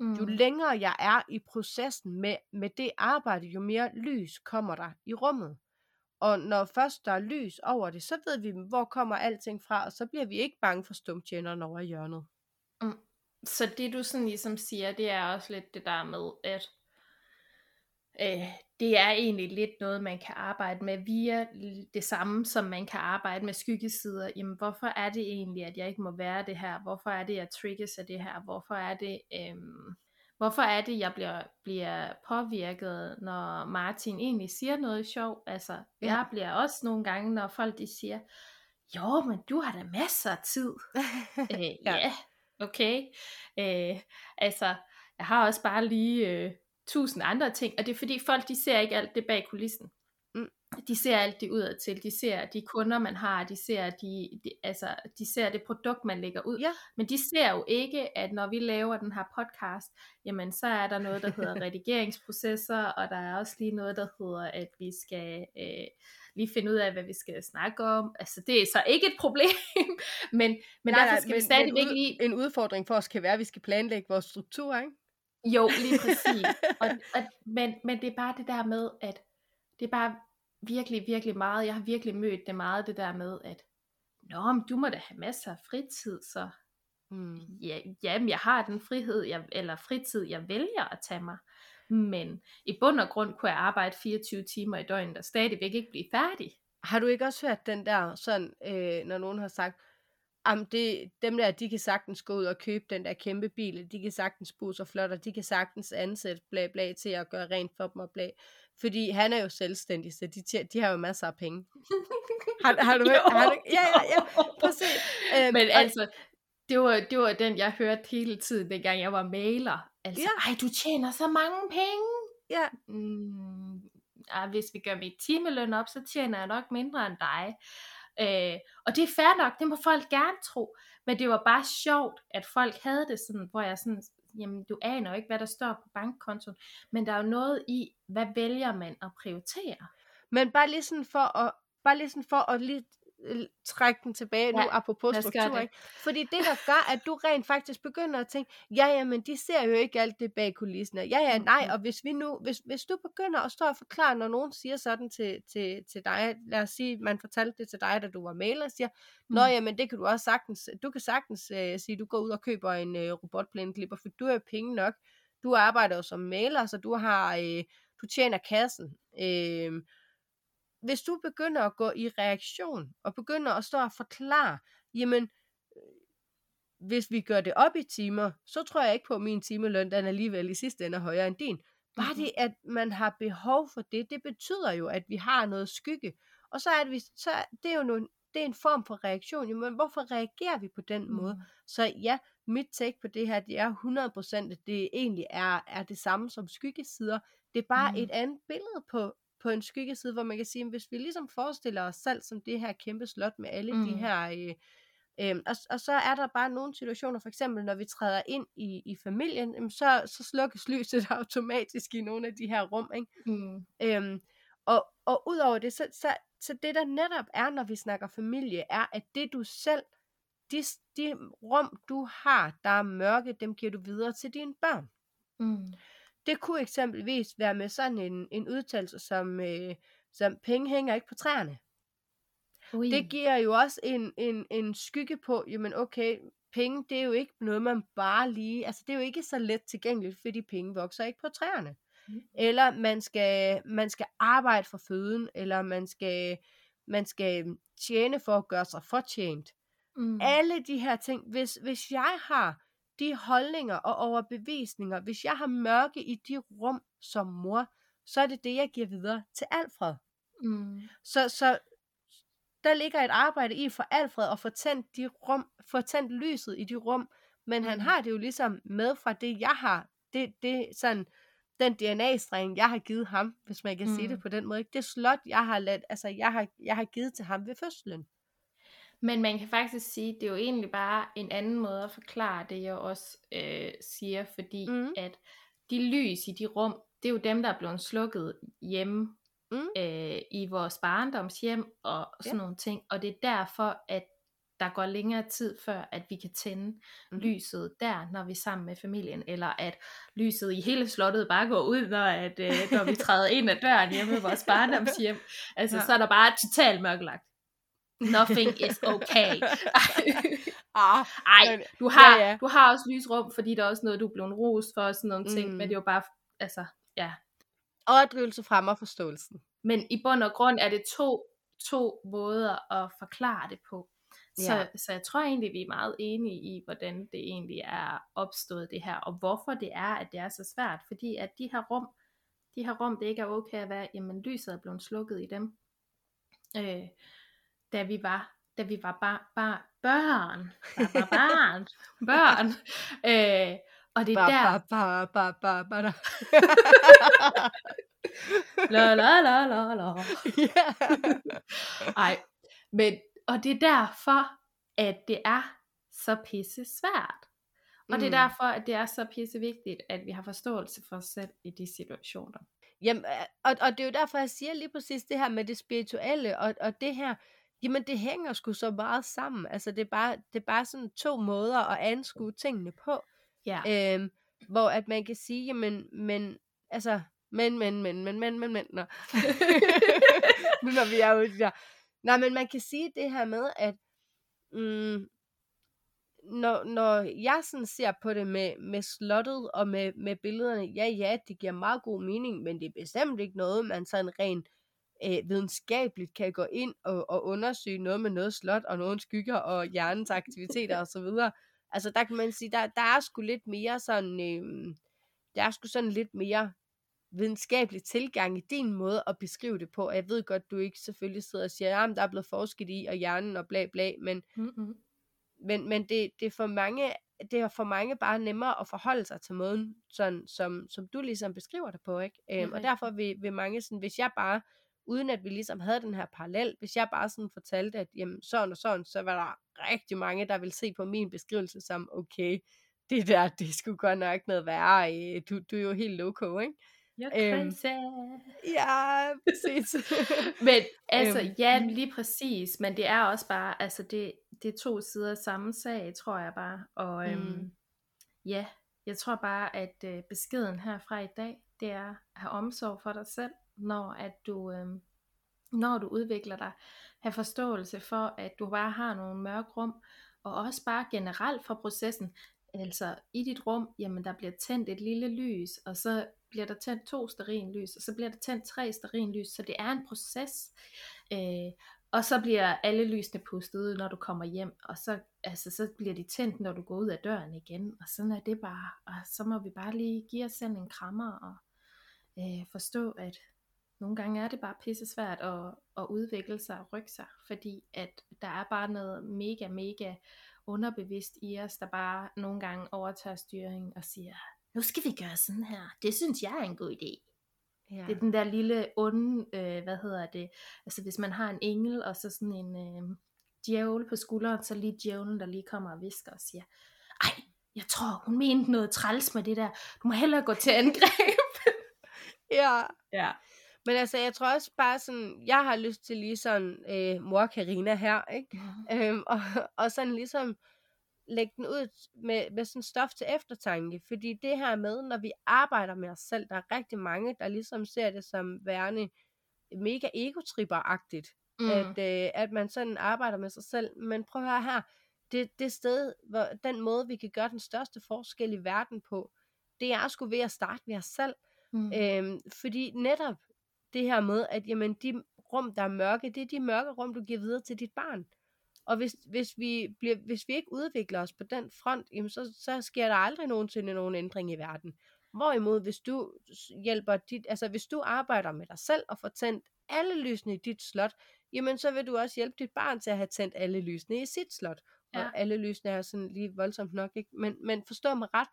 Mm. Jo længere jeg er i processen med, med det arbejde, jo mere lys kommer der i rummet. Og når først der er lys over det, så ved vi, hvor kommer alting fra, og så bliver vi ikke bange for stumtjeneren over hjørnet. Mm. Så det du sådan ligesom siger, det er også lidt det der med, at øh, det er egentlig lidt noget, man kan arbejde med via det samme, som man kan arbejde med skyggesider. Jamen, hvorfor er det egentlig, at jeg ikke må være det her? Hvorfor er det, jeg trigges af det her? Hvorfor er det, øh, hvorfor er det, jeg bliver, bliver påvirket, når Martin egentlig siger noget sjov? Altså, ja. jeg bliver også nogle gange, når folk de siger, jo, men du har da masser af tid. øh, ja. ja, okay. Øh, altså, jeg har også bare lige øh, tusind andre ting, og det er fordi folk, de ser ikke alt det bag kulissen. Mm. De ser alt det udad til, de ser de kunder, man har, de ser, de, de, altså, de ser det produkt, man lægger ud. Ja. Men de ser jo ikke, at når vi laver den her podcast, jamen så er der noget, der hedder redigeringsprocesser, og der er også lige noget, der hedder, at vi skal øh, lige finde ud af, hvad vi skal snakke om. Altså det er så ikke et problem, men, men nej, derfor skal nej, vi stadigvæk ud, lige... En udfordring for os kan være, at vi skal planlægge vores struktur, ikke? Jo, lige præcis. og, og, men, men det er bare det der med, at det er bare virkelig, virkelig meget, jeg har virkelig mødt det meget, det der med, at Nå, men du må da have masser af fritid, så mm. ja, jamen, jeg har den frihed, jeg, eller fritid, jeg vælger at tage mig. Men i bund og grund kunne jeg arbejde 24 timer i døgnet og stadigvæk ikke blive færdig. Har du ikke også hørt den der, sådan, øh, når nogen har sagt, Jamen det, dem der, de kan sagtens gå ud og købe den der kæmpe bil, de kan sagtens bo så flot, og de kan sagtens ansætte bla bla til at gøre rent for dem og bla. Fordi han er jo selvstændig, så de, de har jo masser af penge. har, har du hørt? Har du, ja, ja, ja, præcis. Øhm, Men altså, det var, det var den, jeg hørte hele tiden, dengang jeg var maler. Altså, ja. ej, du tjener så mange penge. Ja. Mm, ah, hvis vi gør mit timeløn op, så tjener jeg nok mindre end dig. Øh, og det er fair nok, det må folk gerne tro. Men det var bare sjovt, at folk havde det sådan, hvor jeg sådan, jamen du aner jo ikke, hvad der står på bankkontoen. Men der er jo noget i, hvad vælger man at prioritere. Men bare lige sådan for at, bare lige sådan for at lige trække den tilbage ja, nu, apropos struktur. Ikke? Fordi det, der gør, at du rent faktisk begynder at tænke, ja, ja, men de ser jo ikke alt det bag kulissen. Ja, ja, nej, og hvis vi nu, hvis, hvis du begynder at stå og forklare, når nogen siger sådan til, til, til dig, lad os sige, man fortalte det til dig, da du var maler, siger, nå, mm. jamen, det kan du også sagtens, du kan sagtens uh, sige, du går ud og køber en uh, robotplæneklipper, for du har penge nok. Du arbejder jo som maler, så du har, uh, du tjener kassen. Uh, hvis du begynder at gå i reaktion, og begynder at stå og forklare, jamen, øh, hvis vi gør det op i timer, så tror jeg ikke på, at min timeløn, den alligevel i sidste ende er højere end din. Bare mm-hmm. det, at man har behov for det, det betyder jo, at vi har noget skygge. Og så er det, så det er jo nogle, det er en form for reaktion. Jamen, hvorfor reagerer vi på den mm. måde? Så ja, mit take på det her, det er 100%, at det egentlig er, er det samme som skyggesider. Det er bare mm. et andet billede på, på en skyggeside, hvor man kan sige, at hvis vi ligesom forestiller os selv som det her kæmpe slot med alle mm. de her... Øh, øh, og, og så er der bare nogle situationer, for eksempel når vi træder ind i, i familien, øh, så, så slukkes lyset automatisk i nogle af de her rum. Ikke? Mm. Øh, og, og udover det, så, så, så det der netop er, når vi snakker familie, er, at det du selv, de, de rum du har, der er mørke, dem giver du videre til dine børn. Mm. Det kunne eksempelvis være med sådan en, en udtalelse som, øh, som penge hænger ikke på træerne. Ui. Det giver jo også en, en, en skygge på, jamen okay, penge det er jo ikke noget, man bare lige, altså det er jo ikke så let tilgængeligt, fordi penge vokser ikke på træerne. Mm. Eller man skal, man skal arbejde for føden, eller man skal, man skal tjene for at gøre sig fortjent. Mm. Alle de her ting, hvis, hvis jeg har de holdninger og overbevisninger, hvis jeg har mørke i de rum som mor, så er det det, jeg giver videre til Alfred. Mm. Så, så der ligger et arbejde i for Alfred at få tændt, de rum, få tændt lyset i de rum, men mm. han har det jo ligesom med fra det, jeg har, det, det sådan, den DNA-streng, jeg har givet ham, hvis man kan mm. sige det mm. på den måde. Det slot, jeg har, ladt, altså, jeg har, jeg har givet til ham ved fødslen. Men man kan faktisk sige, det er jo egentlig bare en anden måde at forklare det, jeg også øh, siger, fordi mm. at de lys i de rum, det er jo dem, der er blevet slukket hjemme mm. øh, i vores barndomshjem og sådan ja. nogle ting. Og det er derfor, at der går længere tid før, at vi kan tænde mm. lyset der, når vi er sammen med familien, eller at lyset i hele slottet bare går ud, når, at, øh, når vi træder ind ad døren hjemme i vores barndomshjem. Altså, ja. så er der bare totalt mørkelagt. Nothing is okay. ah, Ej, du har, ja, ja. du har også lysrum, fordi der er også noget, du er blevet rost for, og sådan nogle ting, mm. men det er jo bare, altså, ja. Overdrivelse fremmer forståelsen. Men i bund og grund er det to, to måder at forklare det på. Så, ja. så jeg tror egentlig, vi er meget enige i, hvordan det egentlig er opstået det her, og hvorfor det er, at det er så svært. Fordi at de her rum, de her rum, det ikke er okay at være, jamen lyset er blevet slukket i dem. Øh, da vi var da vi var bar, bar, børn, bar, bar, barn, børn, øh, og det er Ba, der, ba, ba, ba, ba, ba, da. la la la la la, ej, men, og det er derfor, at det er så pisse svært. Og det er Mm. derfor, at det er så pisse vigtigt, at vi har forståelse for os selv i de situationer. Jamen, øh, og, og det er jo derfor, jeg siger lige præcis det her med det spirituelle, og, og det her, jamen det hænger sgu så meget sammen. Altså det er bare, det er bare sådan to måder at anskue tingene på. Ja, Øhm, hvor at man kan sige, jamen, men, altså, men, men, men, men, men, men, men, nå. nu når vi er ude der. Nej, men man kan sige det her med, at mm, når, når jeg sådan ser på det med, med slottet og med, med billederne, ja, ja, det giver meget god mening, men det er bestemt ikke noget, man sådan rent øh, videnskabeligt kan gå ind og, og undersøge noget med noget slot og nogle skygger og hjernens aktiviteter osv. Altså der kan man sige, der, der er sgu lidt mere sådan, øh, der er sgu sådan lidt mere videnskabelig tilgang i din måde at beskrive det på. Og jeg ved godt, du ikke selvfølgelig sidder og siger, at der er blevet forsket i, og hjernen og bla bla, men, mm-hmm. men, men det, det, er for mange, det er for mange bare nemmere at forholde sig til måden, sådan, som, som du ligesom beskriver det på. Ikke? Øhm, og rigtigt. derfor vil, vil mange sådan, hvis jeg bare, uden at vi ligesom havde den her parallel, hvis jeg bare sådan fortalte, at jamen, sådan og sådan, så var der rigtig mange, der ville se på min beskrivelse som, okay, det der, det skulle godt nok noget værre, øh, du, du er jo helt loco, ikke? You're Øhm. Ja, præcis. Men altså, Øhm, ja, mm. lige præcis, men det er også bare, altså det, det er to sider af samme sag, tror jeg bare, og øhm, Mm. ja, jeg tror bare, at øh, beskeden herfra i dag, det er at have omsorg for dig selv, når at du, øh, når du udvikler dig, have forståelse for, at du bare har nogle mørke rum, og også bare generelt for processen, altså i dit rum, jamen der bliver tændt et lille lys, og så bliver der tændt to lys, og så bliver der tændt tre lys, så det er en proces, øh, og så bliver alle lysene pustet ud, når du kommer hjem, og så, altså, så bliver de tændt, når du går ud af døren igen, og sådan er det bare, og så må vi bare lige give os selv en krammer, og øh, forstå, at nogle gange er det bare pisse svært at, at udvikle sig og rykke sig, fordi at der er bare noget mega, mega underbevidst i os, der bare nogle gange overtager styringen og siger, nu skal vi gøre sådan her. Det synes jeg er en god idé. ja. Det er den der lille onde, øh, hvad hedder det, altså hvis man har en engel, og så sådan en øh, djævel på skulderen, så lige djævlen, der lige kommer og visker og siger, ej, jeg tror, hun mente noget træls med det der. Du må hellere gå til angreb. ja. ja. Men altså, jeg tror også bare sådan, jeg har lyst til lige sådan, øh, mor Karina her, ikke? Øhm, og, og sådan ligesom lægge den ud med, med sådan stof til eftertanke. Fordi det her med, når vi arbejder med os selv, der er rigtig mange, der ligesom ser det som værende mega egotripper-agtigt. Mm. Mm. At, øh, at man sådan arbejder med sig selv. Men prøv at høre her, det, det sted, hvor, den måde, vi kan gøre den største forskel i verden på, det er sgu ved at starte ved os selv. Mm. Øhm, fordi netop det her med, at jamen, de rum, der er mørke, det er de mørke rum, du giver videre til dit barn. Og hvis, hvis, vi, bliver, hvis vi ikke udvikler os på den front, jamen så, så sker der aldrig nogensinde nogen ændring i verden. Hvorimod, hvis du hjælper dit, altså hvis du arbejder med dig selv og får tændt alle lysene i dit slot, jamen så vil du også hjælpe dit barn til at have tændt alle lysene i sit slot. Og Ja. alle lysene er sådan lige voldsomt nok, ikke? Men, men forstå mig ret,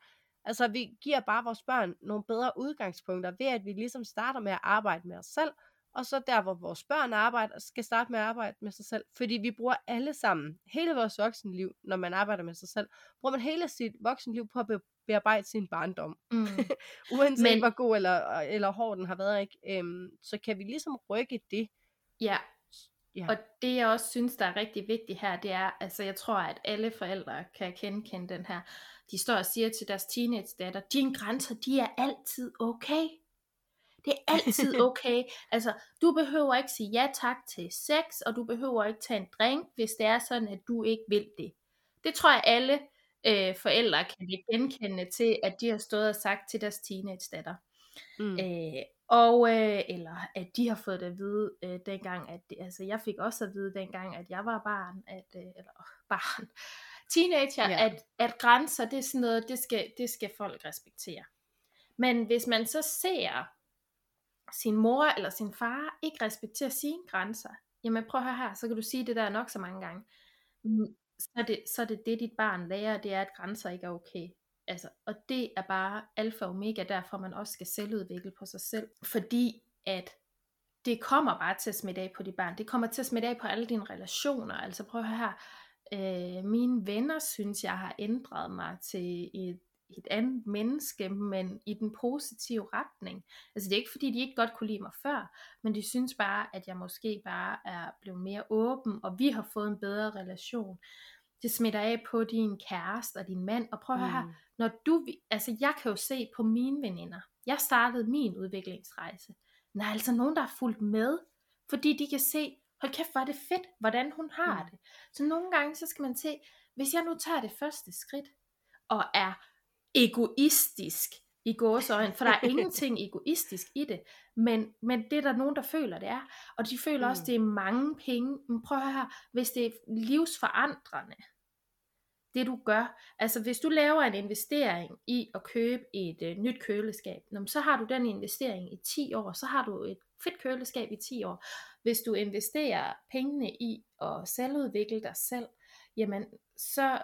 altså vi giver bare vores børn nogle bedre udgangspunkter ved, at vi ligesom starter med at arbejde med os selv, og så der, hvor vores børn arbejder, skal starte med at arbejde med sig selv. Fordi vi bruger alle sammen, hele vores voksenliv, når man arbejder med sig selv, bruger man hele sit voksenliv på at be- bearbejde sin barndom. Mm. Uanset Men... hvor god eller, eller hård den har været, ikke? Øhm, så kan vi ligesom rykke det. Ja, Ja. og det jeg også synes, der er rigtig vigtigt her, det er, altså jeg tror, at alle forældre kan genkende den her. De står og siger til deres teenage datter, dine grænser, de er altid okay. Det er altid okay. altså, du behøver ikke sige ja tak til sex, og du behøver ikke tage en drink, hvis det er sådan, at du ikke vil det. Det tror jeg alle øh, forældre kan genkende til, at de har stået og sagt til deres teenage datter. Mm. Øh, og øh, eller at de har fået det at vide øh, dengang, at det, altså jeg fik også at vide dengang, at jeg var barn, at, øh, eller barn, teenager, Ja. at, at grænser, det er sådan noget, det skal, det skal folk respektere. Men hvis man så ser sin mor eller sin far ikke respektere sine grænser, jamen prøv at høre her, så kan du sige det der nok så mange gange. Mm, Så er det, så er det, det dit barn lærer, det er, at grænser ikke er okay. Altså, og det er bare alfa og omega, derfor man også skal selvudvikle på sig selv. Fordi at det kommer bare til at smitte af på dit barn. Det kommer til at smitte af på alle dine relationer. Altså prøv at høre her. Øh, mine venner synes, jeg har ændret mig til et, et andet menneske, men i den positive retning. Altså det er ikke fordi, de ikke godt kunne lide mig før, men de synes bare, at jeg måske bare er blevet mere åben, og vi har fået en bedre relation. Det smitter af på din kæreste og din mand, og prøv at høre her, Mm. når du, altså jeg kan jo se på mine veninder, jeg startede min udviklingsrejse, der er altså nogen, der har fulgt med, fordi de kan se, hold kæft, hvor er det fedt, hvordan hun har Mm. det. Så nogle gange, så skal man se, hvis jeg nu tager det første skridt, og er egoistisk i gåsøjne, for der er ingenting egoistisk i det, men, men det er der nogen, der føler, det er, og de føler mm. også, det er mange penge, men prøv at høre her, hvis det er livsforandrende, det du gør. Altså hvis du laver en investering i at købe et øh, nyt køleskab, så har du den investering i 10 år, så har du et fedt køleskab i 10 år. Hvis du investerer pengene i at selvudvikle dig selv, jamen så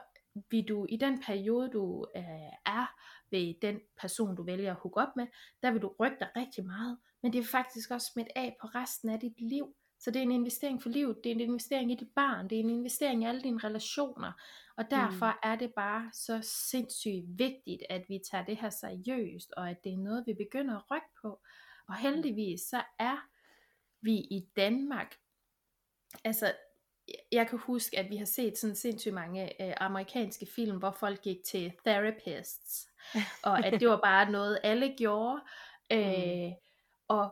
vil du i den periode du øh, er ved den person du vælger at hook op med, der vil du rykke dig rigtig meget, men det vil faktisk også smitte af på resten af dit liv. Så det er en investering for livet, det er en investering i dit barn, det er en investering i alle dine relationer. Og derfor mm. er det bare så sindssygt vigtigt, at vi tager det her seriøst, og at det er noget, vi begynder at rykke på. Og heldigvis så er vi i Danmark, altså jeg kan huske, at vi har set sådan sindssygt mange øh, amerikanske film, hvor folk gik til therapists, og at det var bare noget, alle gjorde. Øh, og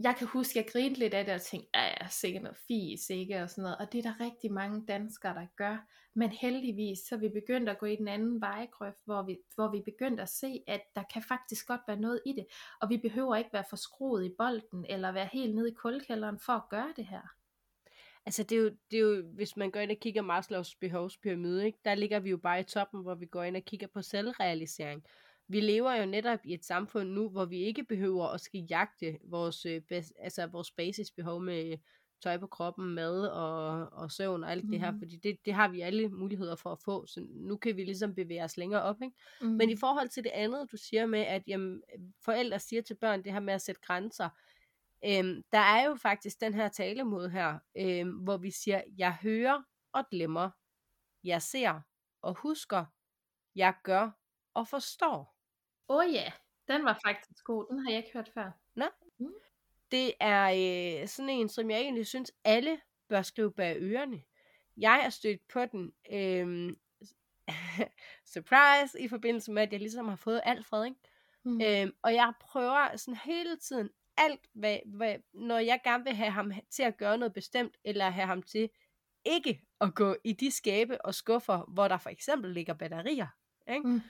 jeg kan huske, at jeg grinede lidt af det og tænkte, ja, sikkert noget fis, ikke? Og sådan noget. Og det er der rigtig mange danskere, der gør. Men heldigvis, så er vi begyndt at gå i den anden vejgrøft, hvor vi, hvor vi begyndt at se, at der kan faktisk godt være noget i det. Og vi behøver ikke være for skruet i bolden, eller være helt nede i kuldkælderen for at gøre det her. Altså det er, jo, det er jo, hvis man går ind og kigger Maslows behovspyramide, ikke? der ligger vi jo bare i toppen, hvor vi går ind og kigger på selvrealisering. Vi lever jo netop i et samfund nu, hvor vi ikke behøver at skal jagte vores, øh, altså vores basisbehov med tøj på kroppen, mad og, og søvn og alt mm. det her, Mhm. fordi det, det har vi alle muligheder for at få, så nu kan vi ligesom bevæge os længere op. Ikke? Mm. Men i forhold til det andet, du siger med, at jamen, forældre siger til børn det her med at sætte grænser, øhm, der er jo faktisk den her talemåde her, øhm, hvor vi siger, jeg hører og glemmer, jeg ser og husker, jeg gør og forstår. Åh oh, ja, den var faktisk god. Den har jeg ikke hørt før. Det er øh, sådan en, som jeg egentlig synes, alle bør skrive bag ørerne. Jeg er stødt på den, øhm, surprise, i forbindelse med, at jeg ligesom har fået Alfred, ikke? Mm. Øhm, og jeg prøver sådan hele tiden alt, hvad, hvad, når jeg gerne vil have ham til at gøre noget bestemt, eller have ham til ikke at gå i de skabe og skuffer, hvor der for eksempel ligger batterier. Ikke? Mm.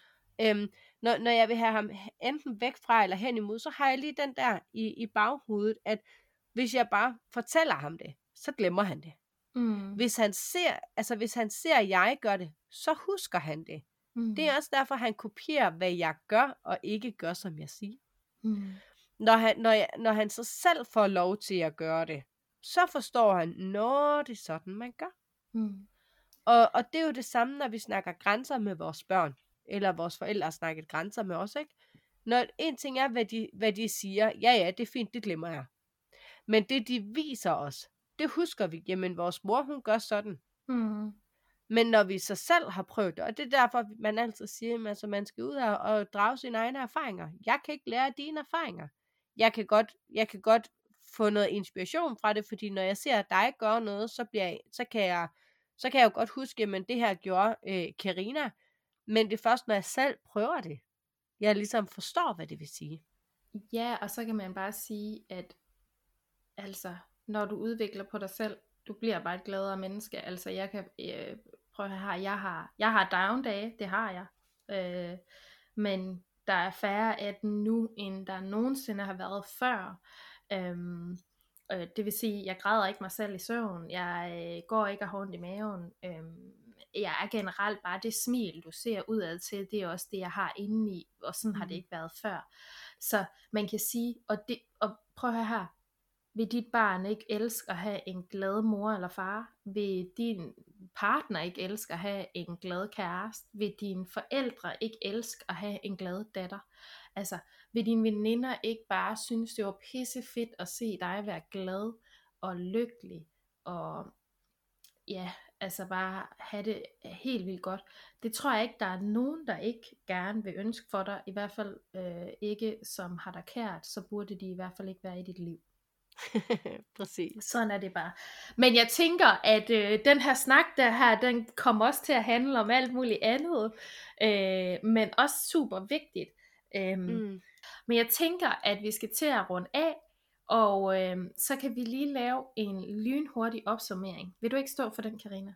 Øhm, når, når jeg vil have ham enten væk fra eller hen imod, så har jeg lige den der i, i baghovedet, at hvis jeg bare fortæller ham det, så glemmer han det. Mm. Hvis han ser, altså hvis han ser, at jeg gør det, så husker han det. Mm. Det er også derfor, han kopierer, hvad jeg gør, og ikke gør, som jeg siger. Mm. Når han, når, jeg, når han så selv får lov til at gøre det, så forstår han, når det er sådan, man gør. Mm. Og, og det er jo det samme, når vi snakker grænser med vores børn, eller vores forældre har snakket grænser med os, ikke? Når en ting er, hvad de, hvad de siger, ja ja, det er fint, det glemmer jeg. Men det de viser os, det husker vi, jamen vores mor, hun gør sådan. Mm. Men når vi så selv har prøvet det, og det er derfor, man altid siger, at altså, man skal ud og, og drage sine egne erfaringer. Jeg kan ikke lære af dine erfaringer. Jeg kan, godt, jeg kan godt få noget inspiration fra det, fordi når jeg ser dig gøre noget, så, bliver jeg, så, kan, jeg, så kan jeg jo godt huske, at det her gjorde øh, Karina, men det er først, når jeg selv prøver det, jeg ligesom forstår, hvad det vil sige. Ja, og så kan man bare sige, at altså, når du udvikler på dig selv, du bliver bare et gladere menneske. Altså, jeg kan øh, prøve at her, jeg har, jeg har down dage, det har jeg. Øh, men der er færre af den nu, end der nogensinde har været før. Øhm, øh, det vil sige, jeg græder ikke mig selv i søvn, jeg øh, går ikke og har i maven. Øhm, jeg er generelt bare det smil, du ser udad til, det er også det, jeg har indeni, og sådan mm. har det ikke været før. Så man kan sige, og, det, og prøv at høre her, vil dit barn ikke elske at have en glad mor eller far? Vil din partner ikke elske at have en glad kæreste? Vil dine forældre ikke elske at have en glad datter? Altså, vil dine veninder ikke bare synes, det var pisse fedt at se dig være glad og lykkelig og ja, altså bare have det helt vildt godt. Det tror jeg ikke, der er nogen, der ikke gerne vil ønske for dig, i hvert fald øh, ikke som har dig kært, så burde de i hvert fald ikke være i dit liv. Præcis. Sådan er det bare. Men jeg tænker, at øh, den her snak der her, den kommer også til at handle om alt muligt andet, øh, men også super vigtigt. Øh, mm. Men jeg tænker, at vi skal til at runde af, og øh, så kan vi lige lave en lynhurtig opsummering. Vil du ikke stå for den, Karina?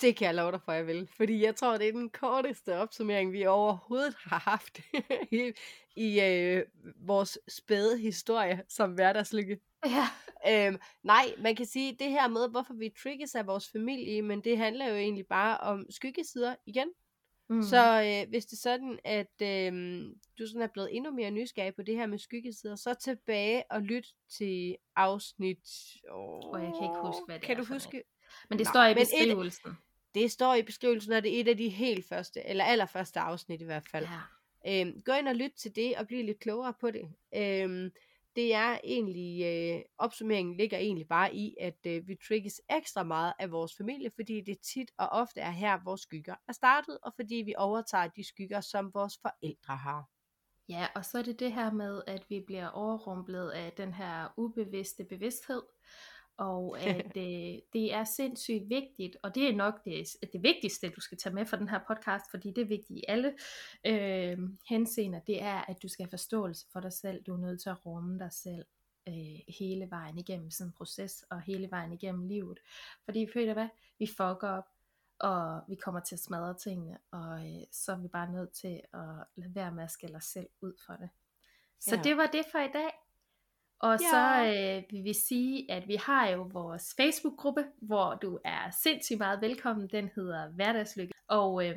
Det kan jeg love dig for, jeg vil. Fordi jeg tror, det er den korteste opsummering, vi overhovedet har haft i, i øh, vores spæde historie som hverdagslykke. Ja. Øhm, nej, man kan sige, det her med, hvorfor vi triggers af vores familie, men det handler jo egentlig bare om skyggesider igen. Mm. Så øh, hvis det er sådan, at øh, du sådan er blevet endnu mere nysgerrig på det her med skyggesider, så tilbage og lyt til afsnit... Åh, oh, jeg kan ikke huske, hvad det kan er du huske? Men det Nå, står i beskrivelsen. Et, det står i beskrivelsen, og det er et af de helt første, eller allerførste afsnit i hvert fald. Ja. Øhm, gå ind og lyt til det, og bliv lidt klogere på det. Øhm, det er egentlig, øh, opsummeringen ligger egentlig bare i, at øh, vi trigges ekstra meget af vores familie, fordi det tit og ofte er her, vores skygger er startet, og fordi vi overtager de skygger, som vores forældre har. Ja, og så er det det her med, at vi bliver overrumplet af den her ubevidste bevidsthed, og at øh, det er sindssygt vigtigt, og det er nok det, det vigtigste, du skal tage med fra den her podcast, fordi det er vigtigt i alle øh, henseender, det er, at du skal have forståelse for dig selv, du er nødt til at rumme dig selv øh, hele vejen igennem sådan en proces, og hele vejen igennem livet, fordi føler hvad, vi fucker op, og vi kommer til at smadre tingene, og øh, så er vi bare nødt til at lade være med at skælde os selv ud for det. Så ja. det var det for i dag. Og ja. så øh, vil vi sige, at vi har jo vores Facebook-gruppe, hvor du er sindssygt meget velkommen. Den hedder Hverdagslykke. Og øh,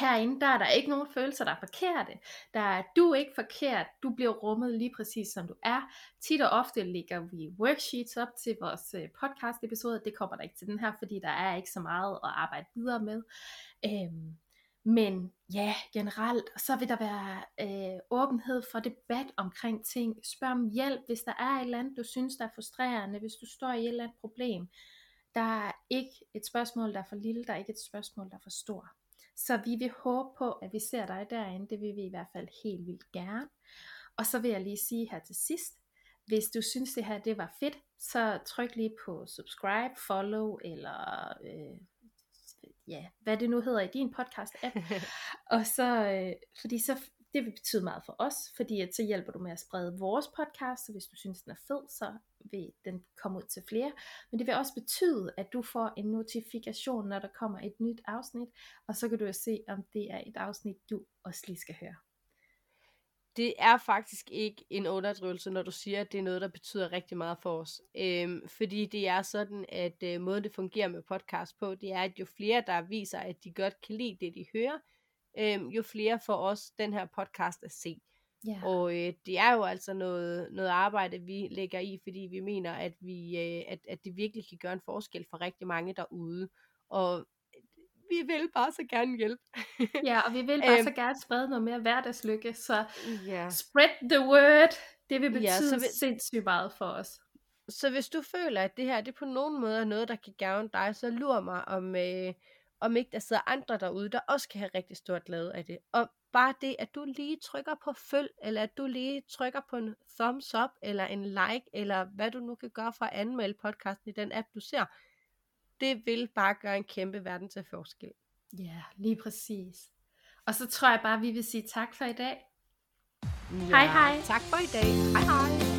herinde, der er der ikke nogen følelser, der er forkerte. Der er du er ikke forkert. Du bliver rummet lige præcis som du er. Tit og ofte lægger vi worksheets op til vores øh, podcast episode. Det kommer der ikke til den her, fordi der er ikke så meget at arbejde videre med. Øh, men ja, generelt, så vil der være øh, åbenhed for debat omkring ting. Spørg om hjælp, hvis der er et eller andet, du synes, der er frustrerende, hvis du står i et eller andet problem. Der er ikke et spørgsmål, der er for lille, der er ikke et spørgsmål, der er for stor. Så vi vil håbe på, at vi ser dig derinde. Det vil vi i hvert fald helt vildt gerne. Og så vil jeg lige sige her til sidst, hvis du synes det her det var fedt, så tryk lige på subscribe, follow eller øh, ja, hvad det nu hedder i din podcast app. og så, øh, fordi så, det vil betyde meget for os, fordi at så hjælper du med at sprede vores podcast, så hvis du synes den er fed, så vil den komme ud til flere. Men det vil også betyde, at du får en notifikation, når der kommer et nyt afsnit, og så kan du jo se, om det er et afsnit, du også lige skal høre det er faktisk ikke en underdrivelse, når du siger, at det er noget, der betyder rigtig meget for os. Øhm, fordi det er sådan, at øh, måden det fungerer med podcast på, det er, at jo flere, der viser, at de godt kan lide det, de hører, øhm, jo flere får os den her podcast at se. Yeah. Og øh, det er jo altså noget, noget arbejde, vi lægger i, fordi vi mener, at, vi, øh, at, at det virkelig kan gøre en forskel for rigtig mange derude. Og vi vil bare så gerne hjælpe. ja, og vi vil bare um, så gerne sprede noget mere hverdagslykke, så yeah. spread the word. Det vil betyde ja, så vil... sindssygt meget for os. Så hvis du føler, at det her det på nogen måde er noget, der kan gavne dig, så lur mig om, øh, om ikke der sidder andre derude, der også kan have rigtig stort glæde af det. Og bare det, at du lige trykker på følg, eller at du lige trykker på en thumbs up, eller en like, eller hvad du nu kan gøre for at anmelde podcasten i den app, du ser, det vil bare gøre en kæmpe verden til forskel. Ja, lige præcis. Og så tror jeg bare, vi vil sige tak for i dag. Ja, hej hej. Tak for i dag. Hej hej.